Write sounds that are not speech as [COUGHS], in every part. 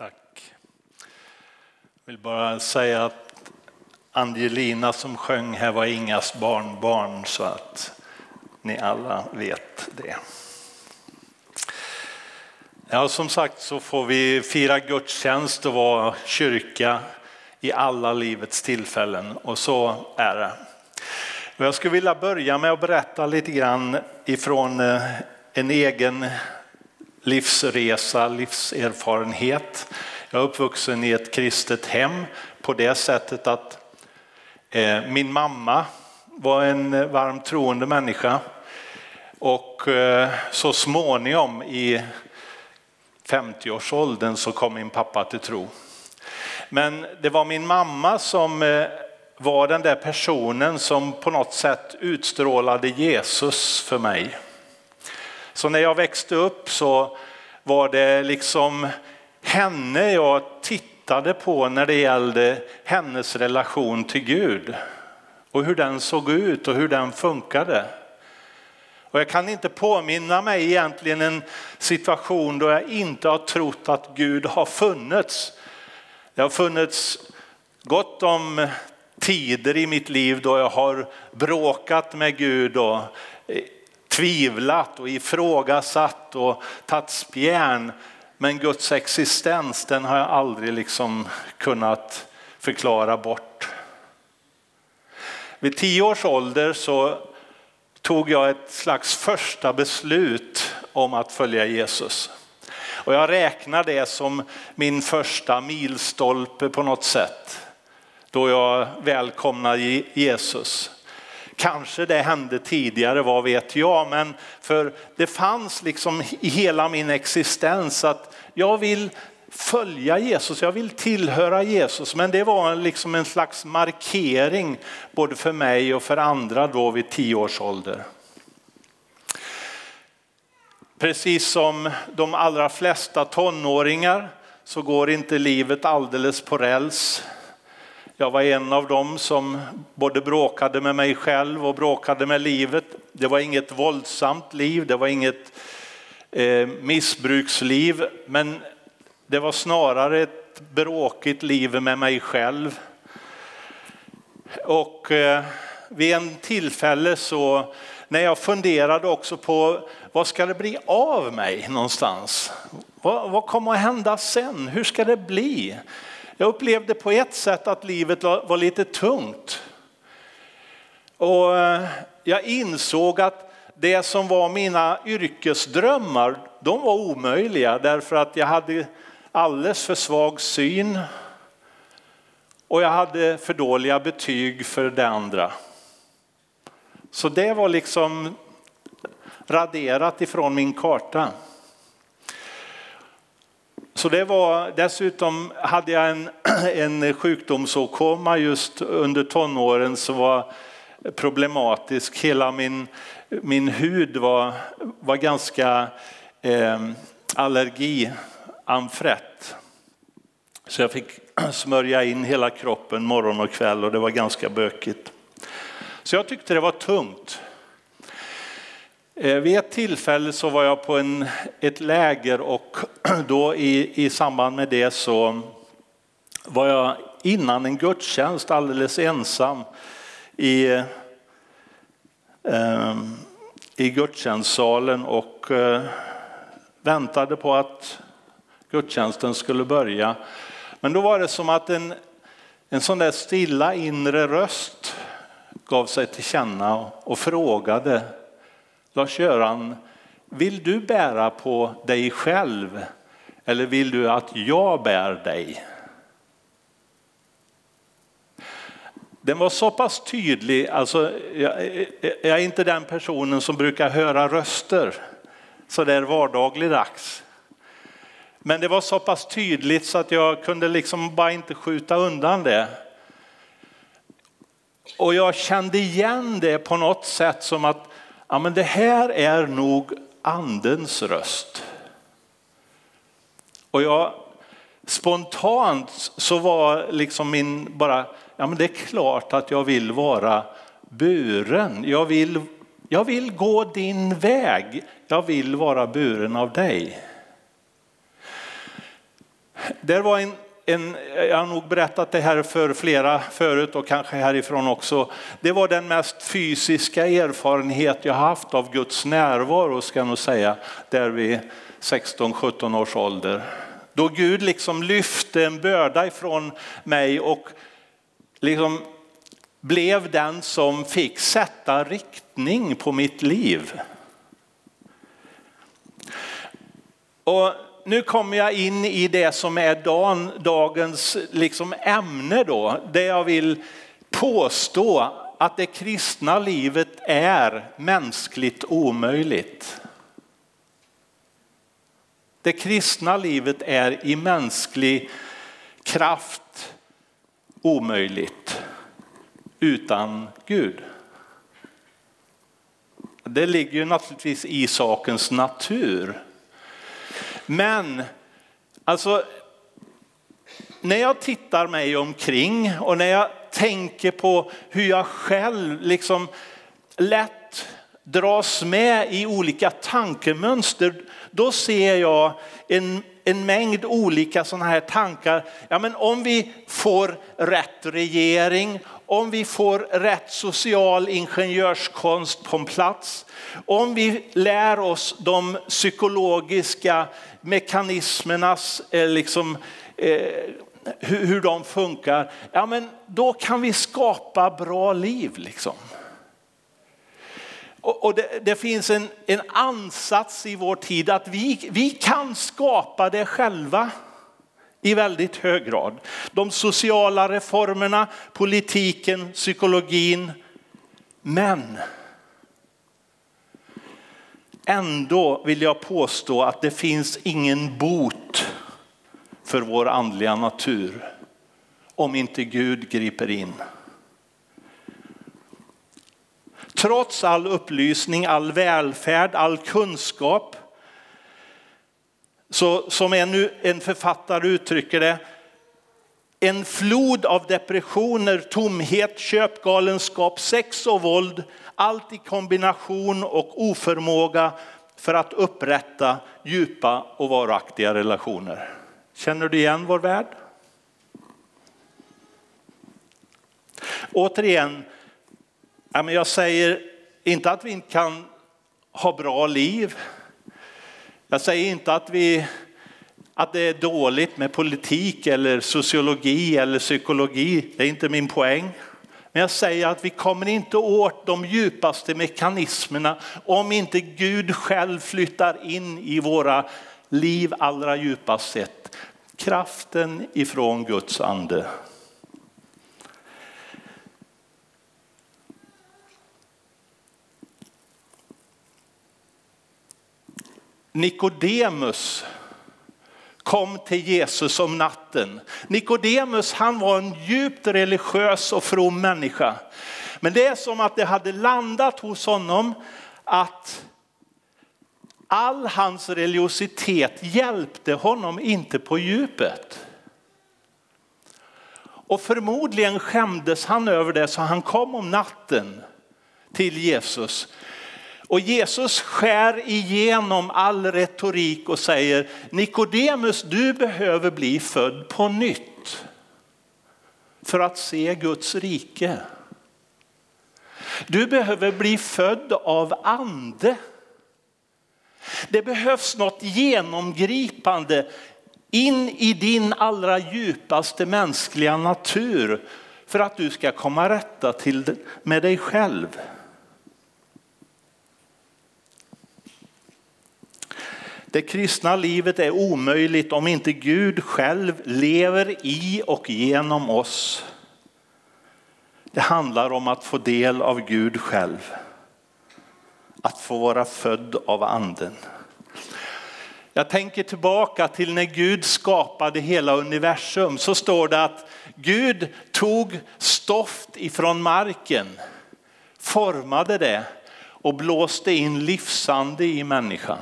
Tack. Jag vill bara säga att Angelina som sjöng här var Ingas barnbarn så att ni alla vet det. Ja, som sagt så får vi fira gudstjänst och vara kyrka i alla livets tillfällen och så är det. Jag skulle vilja börja med att berätta lite grann ifrån eh, en egen livsresa, livserfarenhet. Jag är uppvuxen i ett kristet hem på det sättet att eh, min mamma var en varmt troende människa och eh, så småningom i 50-årsåldern så kom min pappa till tro. Men det var min mamma som eh, var den där personen som på något sätt utstrålade Jesus för mig. Så när jag växte upp så var det liksom henne jag tittade på när det gällde hennes relation till Gud och hur den såg ut och hur den funkade. Och jag kan inte påminna mig egentligen en situation då jag inte har trott att Gud har funnits. Det har funnits gott om tider i mitt liv då jag har bråkat med Gud och tvivlat och ifrågasatt och tagit spjärn. Men Guds existens den har jag aldrig liksom kunnat förklara bort. Vid tio års ålder så tog jag ett slags första beslut om att följa Jesus. Och jag räknar det som min första milstolpe på något sätt. Då jag välkomnar Jesus. Kanske det hände tidigare, vad vet jag, men för det fanns liksom i hela min existens att jag vill följa Jesus, jag vill tillhöra Jesus. Men det var liksom en slags markering både för mig och för andra då vid tio års ålder. Precis som de allra flesta tonåringar så går inte livet alldeles på räls. Jag var en av dem som både bråkade med mig själv och bråkade med livet. Det var inget våldsamt liv, det var inget eh, missbruksliv, men det var snarare ett bråkigt liv med mig själv. Och eh, vid en tillfälle så när jag funderade också på vad ska det bli av mig någonstans? Vad, vad kommer att hända sen? Hur ska det bli? Jag upplevde på ett sätt att livet var lite tungt. Och eh, jag insåg att det som var mina yrkesdrömmar, de var omöjliga därför att jag hade alldeles för svag syn och jag hade för dåliga betyg för det andra. Så det var liksom raderat ifrån min karta. Så det var, dessutom hade jag en, [CLEARS THROAT] en sjukdomsåkomma just under tonåren som var problematisk. Hela min, min hud var, var ganska eh, allergianfrätt. Så jag fick [CLEARS THROAT] smörja in hela kroppen morgon och kväll och det var ganska bökigt. Så jag tyckte det var tungt. Eh, vid ett tillfälle så var jag på en, ett läger och [CLEARS THROAT] då i, i samband med det så var jag innan en gudstjänst alldeles ensam i, eh, i gudstjänstsalen och eh, väntade på att gudstjänsten skulle börja. Men då var det som att en, en sån där stilla inre röst gav sig till känna och, och frågade Lars-Göran, vill du bära på dig själv eller vill du att jag bär dig? Den var så pass tydlig, alltså, jag, jag är inte den personen som brukar höra röster så där vardagligdags. Men det var så pass tydligt så att jag kunde liksom bara inte skjuta undan det. Och jag kände igen det på något sätt som att ja, men det här är nog andens röst. Och jag spontant så var liksom min bara, ja men det är klart att jag vill vara buren. Jag vill, jag vill gå din väg. Jag vill vara buren av dig. Det var en, en, jag har nog berättat det här för flera förut och kanske härifrån också. Det var den mest fysiska erfarenhet jag haft av Guds närvaro ska jag nog säga, där vid 16-17 års ålder. Då Gud liksom lyfte en börda ifrån mig och liksom blev den som fick sätta riktning på mitt liv. Och nu kommer jag in i det som är dagens liksom ämne då, det jag vill påstå att det kristna livet är mänskligt omöjligt. Det kristna livet är i mänsklig kraft omöjligt utan Gud. Det ligger ju naturligtvis i sakens natur. Men alltså, när jag tittar mig omkring och när jag tänker på hur jag själv liksom lätt dras med i olika tankemönster, då ser jag en, en mängd olika sådana här tankar. Ja, men om vi får rätt regering, om vi får rätt social ingenjörskonst på en plats, om vi lär oss de psykologiska mekanismernas eh, liksom, eh, hur, hur de funkar, ja, men då kan vi skapa bra liv. Liksom. Och, det, det, finns en, en ansats i vår tid att vi, vi kan skapa det själva i väldigt hög grad. De sociala reformerna, politiken, psykologin. Men ändå vill jag påstå att det finns ingen bot för vår andliga natur om inte Gud griper in. Trots all upplysning, all välfärd, all kunskap så som en, en författare uttrycker det, en flod av depressioner, tomhet, köpgalenskap, sex och våld, allt i kombination och oförmåga för att upprätta djupa och varaktiga relationer. Känner du igen vår värld? Återigen, jag säger inte att vi inte kan ha bra liv, jag säger inte att, vi, att det är dåligt med politik eller sociologi eller psykologi. Det är inte min poäng. Men jag säger att vi kommer inte åt de djupaste mekanismerna om inte Gud själv flyttar in i våra liv allra djupast sett. Kraften ifrån Guds ande. Nikodemus kom till Jesus om natten. Nikodemus han var en djupt religiös och from människa. Men det är som att det hade landat hos honom att all hans religiositet hjälpte honom inte på djupet. Och förmodligen skämdes han över det så han kom om natten till Jesus och Jesus skär igenom all retorik och säger Nikodemus, du behöver bli född på nytt för att se Guds rike. Du behöver bli född av ande. Det behövs något genomgripande in i din allra djupaste mänskliga natur för att du ska komma rätta till med dig själv. Det kristna livet är omöjligt om inte Gud själv lever i och genom oss. Det handlar om att få del av Gud själv. Att få vara född av anden. Jag tänker tillbaka till när Gud skapade hela universum så står det att Gud tog stoft ifrån marken, formade det och blåste in livsande i människan.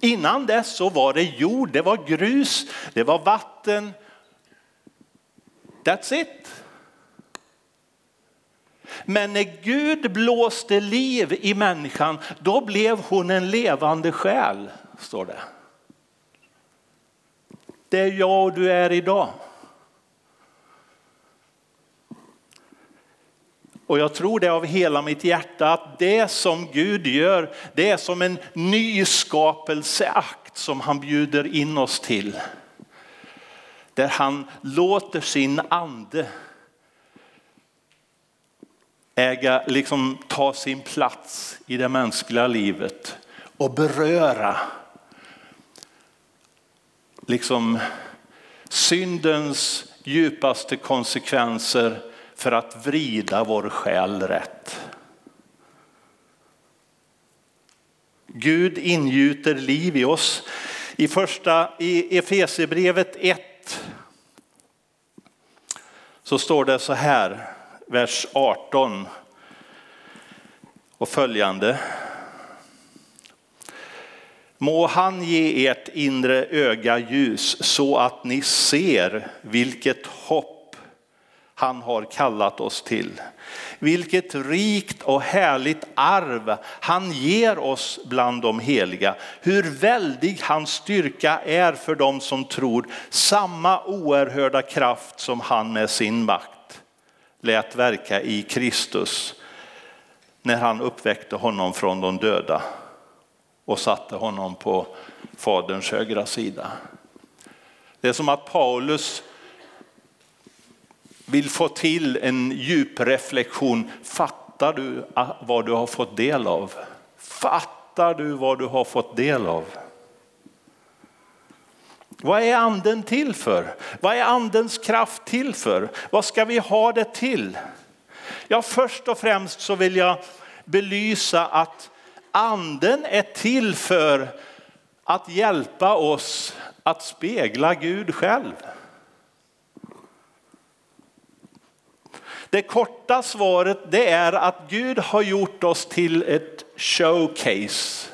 Innan dess så var det jord, det var grus, det var vatten. That's it. Men när Gud blåste liv i människan, då blev hon en levande själ, står det. det är jag och du är idag. Och jag tror det av hela mitt hjärta att det som Gud gör, det är som en nyskapelseakt som han bjuder in oss till. Där han låter sin ande äga, liksom ta sin plats i det mänskliga livet och beröra liksom syndens djupaste konsekvenser för att vrida vår själ rätt. Gud ingjuter liv i oss. I första i Efesierbrevet 1 så står det så här, vers 18 och följande. Må han ge ert inre öga ljus så att ni ser vilket hopp han har kallat oss till. Vilket rikt och härligt arv han ger oss bland de heliga. Hur väldig hans styrka är för dem som tror. Samma oerhörda kraft som han med sin makt lät verka i Kristus när han uppväckte honom från de döda och satte honom på Faderns högra sida. Det är som att Paulus vill få till en djup reflektion. Fattar du vad du har fått del av? Fattar du vad du har fått del av? Vad är anden till för? Vad är andens kraft till för? Vad ska vi ha det till? Ja, först och främst så vill jag belysa att anden är till för att hjälpa oss att spegla Gud själv. Det korta svaret det är att Gud har gjort oss till ett showcase.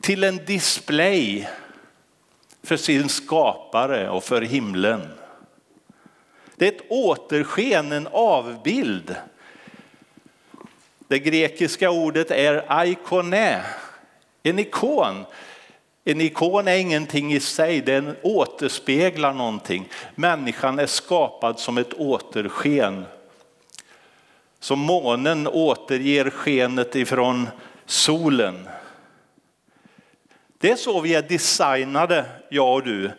Till en display för sin skapare och för himlen. Det är ett återsken, en avbild det grekiska ordet är ikone, en ikon. En ikon är ingenting i sig, den återspeglar någonting. Människan är skapad som ett återsken. Som månen återger skenet ifrån solen. Det är så vi är designade, jag och du.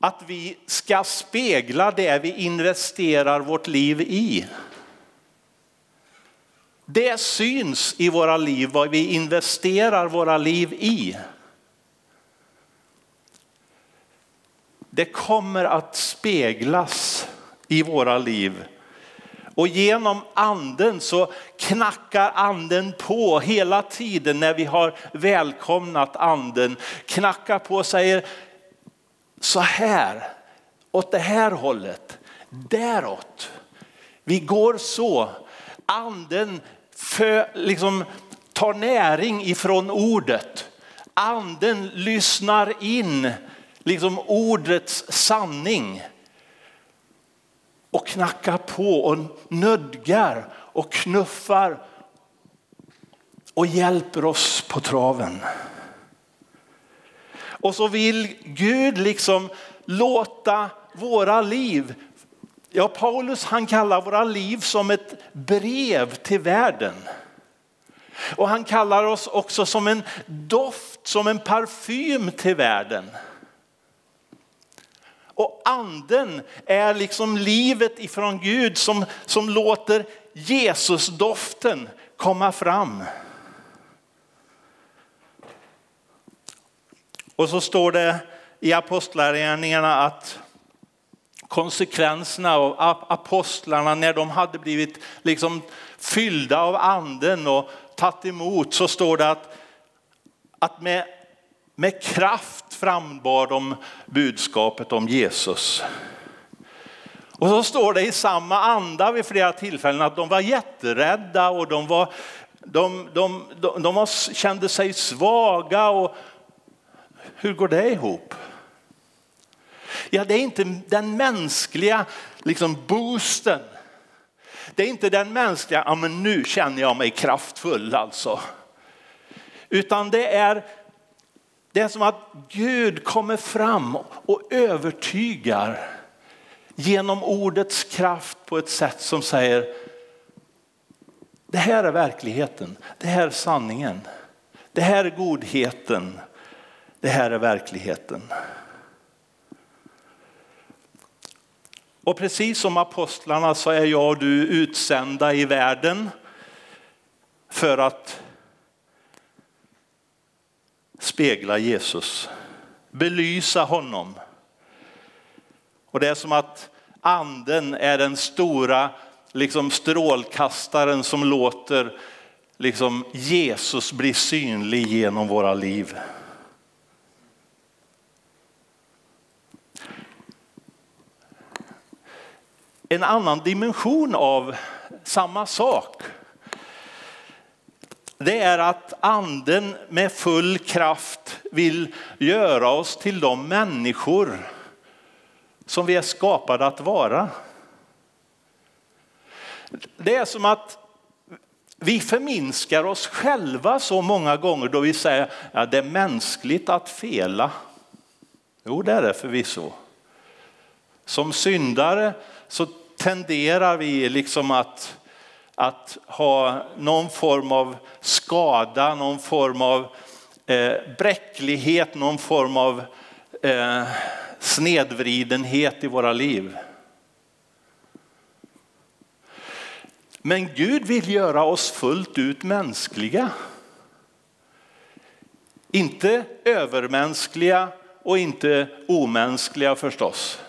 Att vi ska spegla det vi investerar vårt liv i. Det syns i våra liv, vad vi investerar våra liv i. Det kommer att speglas i våra liv. Och genom anden så knackar anden på hela tiden när vi har välkomnat anden. Knackar på och säger så här, åt det här hållet, däråt. Vi går så. Anden för, liksom, tar näring ifrån ordet. Anden lyssnar in liksom ordets sanning och knackar på och nödgar och knuffar och hjälper oss på traven. Och så vill Gud liksom låta våra liv Ja, Paulus han kallar våra liv som ett brev till världen. Och han kallar oss också som en doft, som en parfym till världen. Och anden är liksom livet ifrån Gud som, som låter Jesusdoften komma fram. Och så står det i apostlagärningarna att konsekvenserna av apostlarna när de hade blivit liksom fyllda av anden och tagit emot så står det att, att med, med kraft frambar de budskapet om Jesus. Och så står det i samma anda vid flera tillfällen att de var jätterädda och de, var, de, de, de, de var, kände sig svaga. Och hur går det ihop? Ja, det är inte den mänskliga liksom, boosten. Det är inte den mänskliga, ja men nu känner jag mig kraftfull alltså. Utan det är det är som att Gud kommer fram och övertygar genom ordets kraft på ett sätt som säger det här är verkligheten, det här är sanningen, det här är godheten, det här är verkligheten. Och precis som apostlarna så är jag och du utsända i världen för att spegla Jesus, belysa honom. Och det är som att anden är den stora liksom strålkastaren som låter liksom Jesus bli synlig genom våra liv. En annan dimension av samma sak det är att anden med full kraft vill göra oss till de människor som vi är skapade att vara. Det är som att vi förminskar oss själva så många gånger då vi säger att ja, det är mänskligt att fela. Jo, det är det förvisso. Som syndare så tenderar vi liksom att, att ha någon form av skada, någon form av eh, bräcklighet, någon form av eh, snedvridenhet i våra liv. Men Gud vill göra oss fullt ut mänskliga. Inte övermänskliga och inte omänskliga förstås,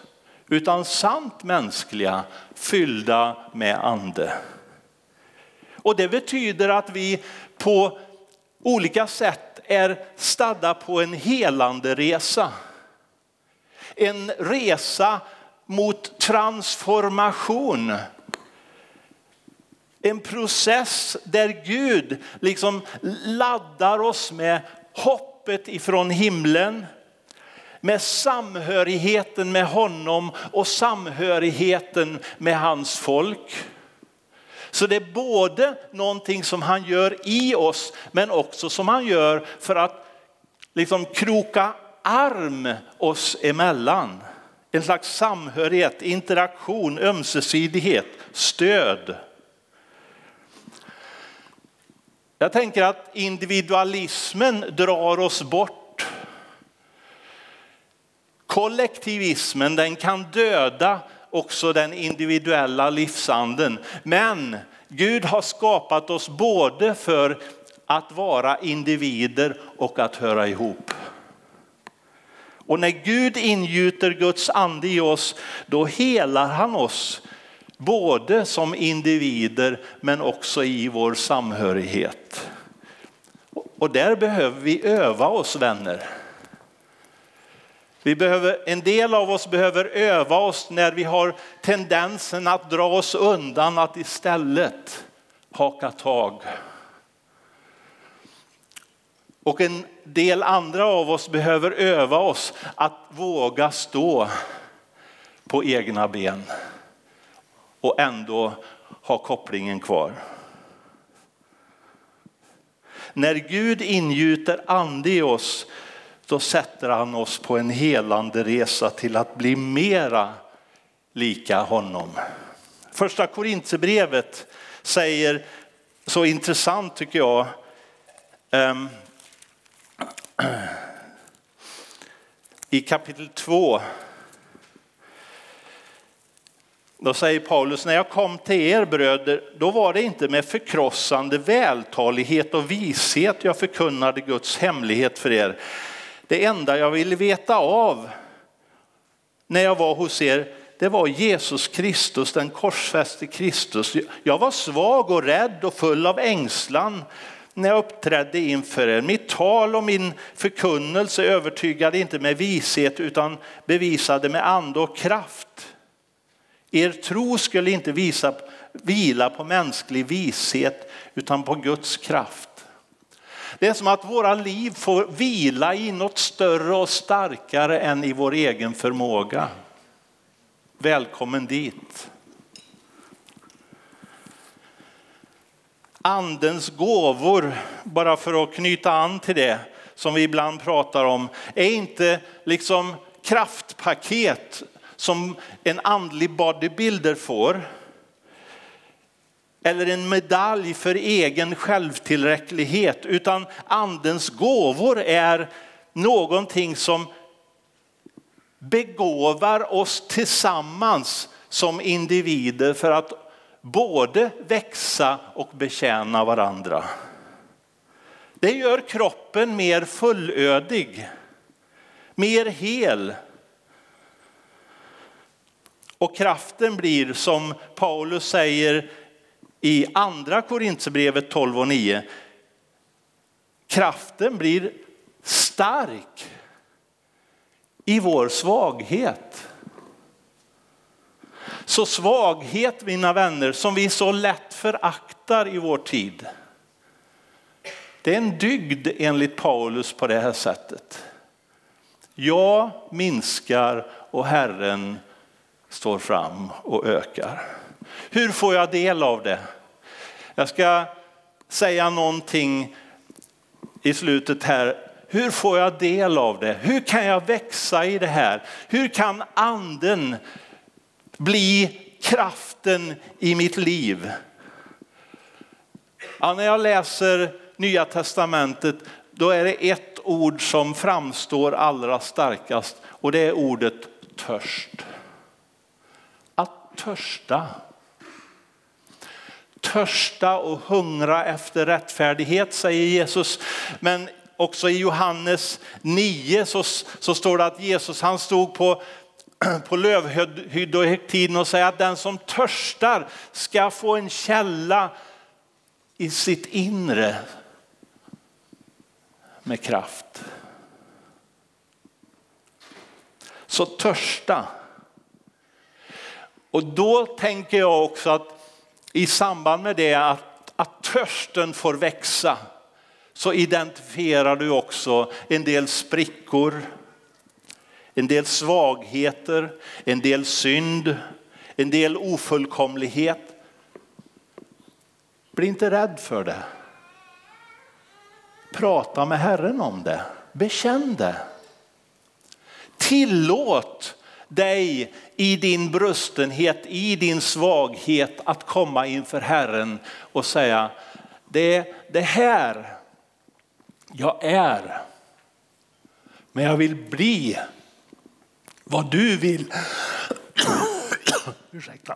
utan sant mänskliga, fyllda med ande. Och det betyder att vi på olika sätt är stadda på en helande resa. En resa mot transformation en process där Gud liksom laddar oss med hoppet ifrån himlen, med samhörigheten med honom och samhörigheten med hans folk. Så det är både någonting som han gör i oss men också som han gör för att liksom kroka arm oss emellan. En slags samhörighet, interaktion, ömsesidighet, stöd. Jag tänker att individualismen drar oss bort. Kollektivismen den kan döda också den individuella livsanden. Men Gud har skapat oss både för att vara individer och att höra ihop. Och när Gud ingjuter Guds ande i oss, då helar han oss Både som individer men också i vår samhörighet. Och där behöver vi öva oss vänner. Vi behöver, en del av oss behöver öva oss när vi har tendensen att dra oss undan, att istället haka tag. Och en del andra av oss behöver öva oss att våga stå på egna ben och ändå ha kopplingen kvar. När Gud ingjuter ande i oss, då sätter han oss på en helande resa till att bli mera lika honom. Första Korintierbrevet säger så intressant tycker jag. Um, I kapitel 2 Då säger Paulus, när jag kom till er bröder, då var det inte med förkrossande vältalighet och vishet jag förkunnade Guds hemlighet för er. Det enda jag ville veta av när jag var hos er, det var Jesus Kristus, den korsfäste Kristus. Jag var svag och rädd och full av ängslan när jag uppträdde inför er. Mitt tal och min förkunnelse övertygade inte med vishet utan bevisade med ande och kraft er tro skulle inte visa, vila på mänsklig vishet utan på Guds kraft. Det är som att våra liv får vila i något större och starkare än i vår egen förmåga. Välkommen dit. Andens gåvor, bara för att knyta an till det, som vi ibland pratar om är inte liksom kraftpaket som en andlig bodybuilder får. Eller en medalj för egen självtillräcklighet, utan andens gåvor är någonting som begåvar oss tillsammans som individer för att både växa och betjäna varandra. Det gör kroppen mer fullödig, mer hel. Och kraften blir som Paulus säger i andra Korintierbrevet 12 och 9. Kraften blir stark i vår svaghet. Så svaghet, mina vänner, som vi så lätt föraktar i vår tid. Det är en dygd enligt Paulus på det här sättet. Jag minskar och Herren står fram och ökar. Hur får jag del av det? Jag ska säga någonting i slutet här. Hur får jag del av det? Hur kan jag växa i det här? Hur kan anden bli kraften i mitt liv? Ja, när jag läser Nya Testamentet då är det ett ord som framstår allra starkast och det är ordet törst. Att törsta. Törsta och hungra efter rättfärdighet säger Jesus. Men också i Johannes 9 så, så står det att Jesus han stod på [CLEARS THROAT] på lövhyddohögtiden och säger att den som törstar ska få en källa i sitt inre med kraft. Så törsta. Och då tänker jag också att i samband med det att, att törsten får växa så identifierar du också en del sprickor, en del svagheter, en del synd, en del ofullkomlighet. Bli inte rädd för det. Prata med Herren om det. Bekänn det. Tillåt dig i din brustenhet, i din svaghet att komma inför Herren och säga det är det här jag är. Men jag vill bli vad du vill. [COUGHS] Ursäkta.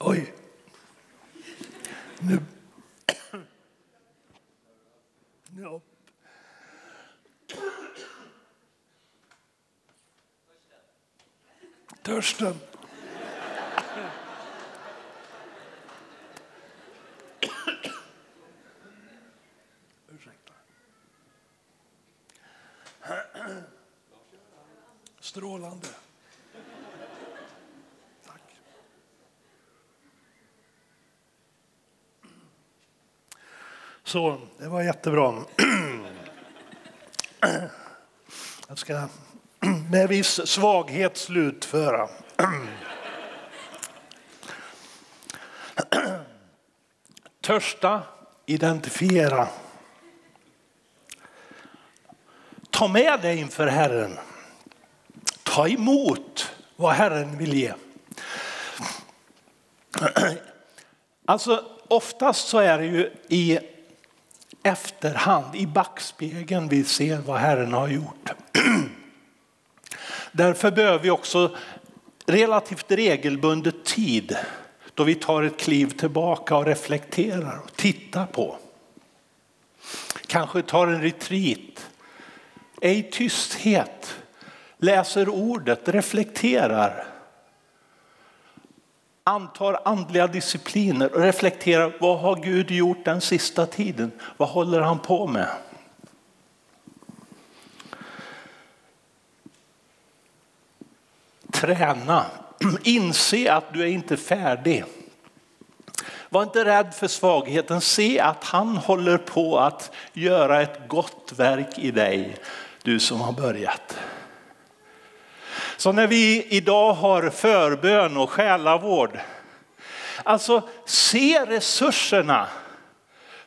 Oj. Nu. [COUGHS] nu. Törsten. Strålande. Tack. Så, det var jättebra. Jag ska med viss svaghet slutföra. Törsta, identifiera. Ta med dig inför Herren ta emot vad Herren vill ge. Alltså oftast så är det ju i efterhand, i backspegeln vi ser vad Herren har gjort. Därför behöver vi också relativt regelbundet tid då vi tar ett kliv tillbaka och reflekterar och tittar på. Kanske tar en retreat, är i tysthet läser ordet, reflekterar. Antar andliga discipliner och reflekterar vad har Gud gjort den sista tiden? Vad håller han på med? Träna, inse att du är inte färdig. Var inte rädd för svagheten, se att han håller på att göra ett gott verk i dig, du som har börjat. Så när vi idag har förbön och själavård, alltså se resurserna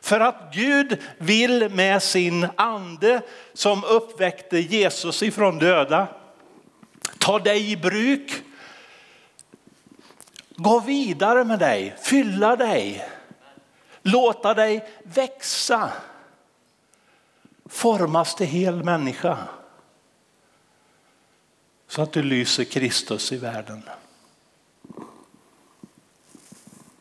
För att Gud vill med sin ande som uppväckte Jesus ifrån döda ta dig i bruk, gå vidare med dig, fylla dig, låta dig växa, formas till hel människa. Så att du lyser Kristus i världen.